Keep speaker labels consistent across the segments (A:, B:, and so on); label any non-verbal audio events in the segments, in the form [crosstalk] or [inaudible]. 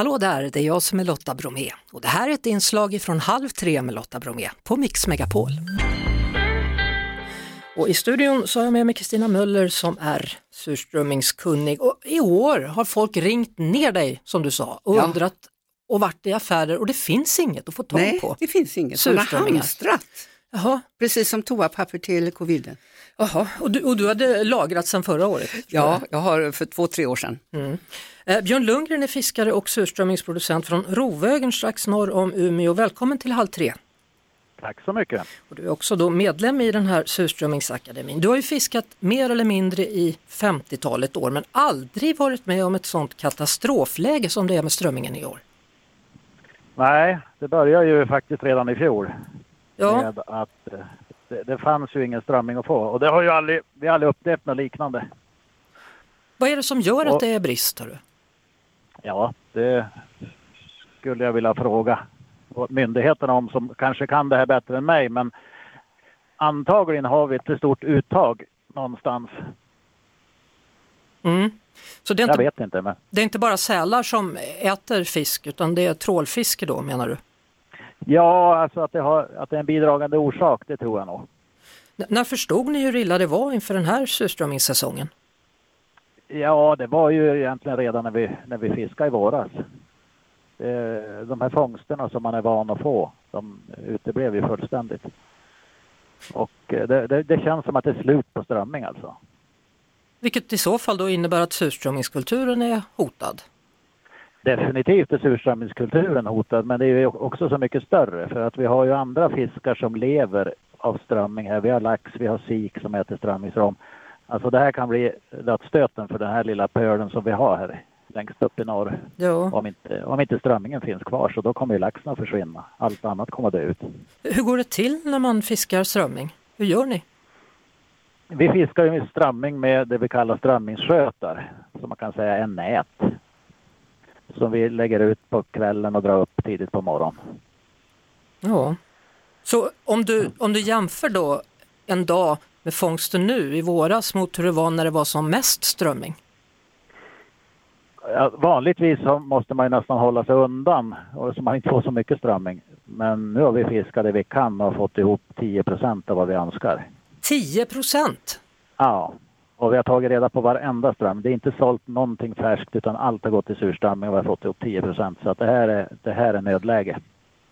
A: Hallå där, det är jag som är Lotta Bromé och det här är ett inslag från Halv tre med Lotta Bromé på Mix Megapol. Och I studion så har jag med mig Kristina Möller som är surströmmingskunnig och i år har folk ringt ner dig som du sa och
B: Ja.
A: undrat och varit i affärer och det finns inget att få tag
B: Nej,
A: på.
B: det finns inget. Man har hamstrat.
A: Jaha,
B: Precis som toapapper till coviden.
A: jaha. Och, du, och du hade lagrat sedan förra året?
B: Ja, jag har för två, tre år sedan.
A: Eh, Björn Lundgren är fiskare och surströmmingsproducent från Rovögen strax norr om Umeå. Välkommen till Halv tre.
C: Tack så mycket.
A: Och du är också då medlem i den här surströmmingsakademin. Du har ju fiskat mer eller mindre i 50-talet år men aldrig varit med om ett sånt katastrofläge som det är med strömmingen i år.
C: Nej, det började ju faktiskt redan i fjol
A: Ja,
C: med att eh, det, det fanns ju ingen strömming att få och det har ju aldrig, vi har aldrig upplevt något liknande.
A: vad är det som gör att
C: Och-
A: det är brist? Hörru?
C: Ja, det skulle jag vilja fråga myndigheterna om som kanske kan det här bättre än mig men antagligen har vi ett stort uttag någonstans.
A: Mm. Så det är,
C: Jag
A: inte,
C: vet inte men
A: det är inte bara sälar som äter fisk utan det är trålfiske då menar du?
C: Ja, alltså att det, har, att det är en bidragande orsak, det tror jag nog.
A: N- när förstod ni hur illa det var inför den här surströmmingssäsongen?
C: Ja, det var ju egentligen redan när vi, när vi fiskade i våras. Eh, De här fångsterna som man är van att få, de uteblev ju fullständigt. Och eh, det, det, det känns som att det är slut på strömming alltså.
A: Vilket i så fall då innebär att surströmmingskulturen är hotad.
C: Definitivt är surströmmingskulturen hotad, men det är också så mycket större för att vi har ju andra fiskar som lever av strömming här. Vi har lax, vi har sik som äter strömmingsrom. Alltså det här kan bli dödsstöten för den här lilla pölen som vi har här längst upp i norr.
A: Ja.
C: Om inte, om inte strömmingen finns kvar så då kommer ju laxen att försvinna. Allt annat kommer att dö ut.
A: Hur går det till när man fiskar strömming? Hur gör ni?
C: Vi fiskar ju strömming med det vi kallar strömmingsskötar. Som man kan säga är nät. Som vi lägger ut på kvällen och drar upp tidigt på morgonen.
A: Ja. Så om du, om du jämför då en dag med fångsten nu i våras mot hur det var när det var som mest strömming?
C: Ja, vanligtvis måste man ju nästan hålla sig undan så man inte får så mycket strömming. Men nu har vi fiskat det vi kan och fått ihop 10 procent av vad vi önskar.
A: 10 procent!
C: Ja, och vi har tagit reda på varenda ström. Det är inte sålt någonting färskt utan allt har gått till surströmming och vi har fått ihop 10 procent. Så att det, här är, det här är nödläge.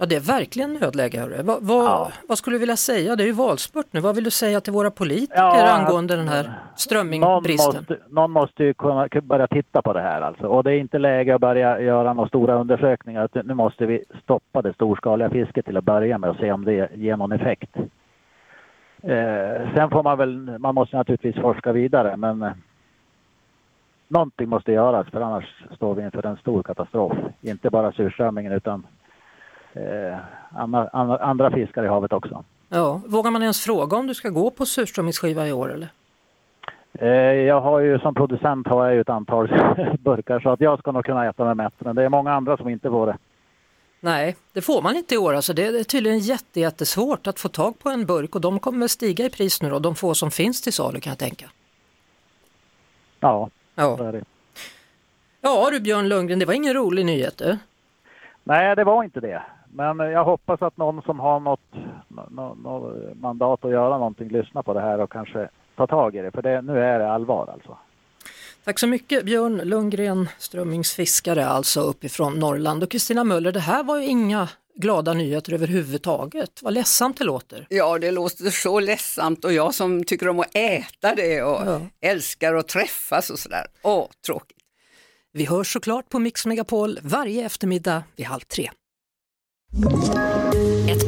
A: Ja, det är verkligen nödläge. Hörru. Vad, vad,
C: Ja.
A: vad skulle du vilja säga? Det är ju valspurt nu. Vad vill du säga till våra politiker
C: Ja,
A: angående den här
C: Någon
A: strömmingbristen?
C: måste, någon måste ju kunna börja titta på det här alltså. Och det är inte läge att börja göra några stora undersökningar. Nu måste vi stoppa det storskaliga fisket till att börja med och se om det ger någon effekt. Eh, sen får man väl, man måste naturligtvis forska vidare men eh, någonting måste göras för annars står vi inför en stor katastrof. Inte bara surströmmingen utan eh, andra, andra, andra fiskar i havet också.
A: Ja, vågar man ens fråga om du ska gå på surströmmingsskiva i år eller?
C: Eh, Jag har ju som producent har jag ju ett antal [laughs] burkar så att jag ska nog kunna äta mig mätt. Men det är många andra som inte får det.
A: Nej, det får man inte i år. Alltså det är tydligen jätte, jättesvårt att få tag på en burk och de kommer stiga i pris nu då, de få som finns till salu kan jag tänka.
C: Ja,
A: Ja,
C: är det.
A: ja du Björn Lundgren, det var ingen rolig nyhet du.
C: Nej, det var inte det. Men eh, jag hoppas att någon som har något, nå, nå, mandat att göra någonting lyssnar på det här och kanske tar tag i det. För det, nu är det allvar alltså.
A: Tack så mycket Björn Lundgren, strömmingsfiskare alltså uppifrån Norrland. Och Kristina Möller, det här var ju inga glada nyheter överhuvudtaget. Vad ledsamt det låter.
B: Ja, det låter så ledsamt och jag som tycker om att äta det och
A: Ja.
B: älskar att träffas och sådär. Åh, tråkigt.
A: Vi hörs såklart på Mix Megapol varje eftermiddag vid halv tre.
D: Ett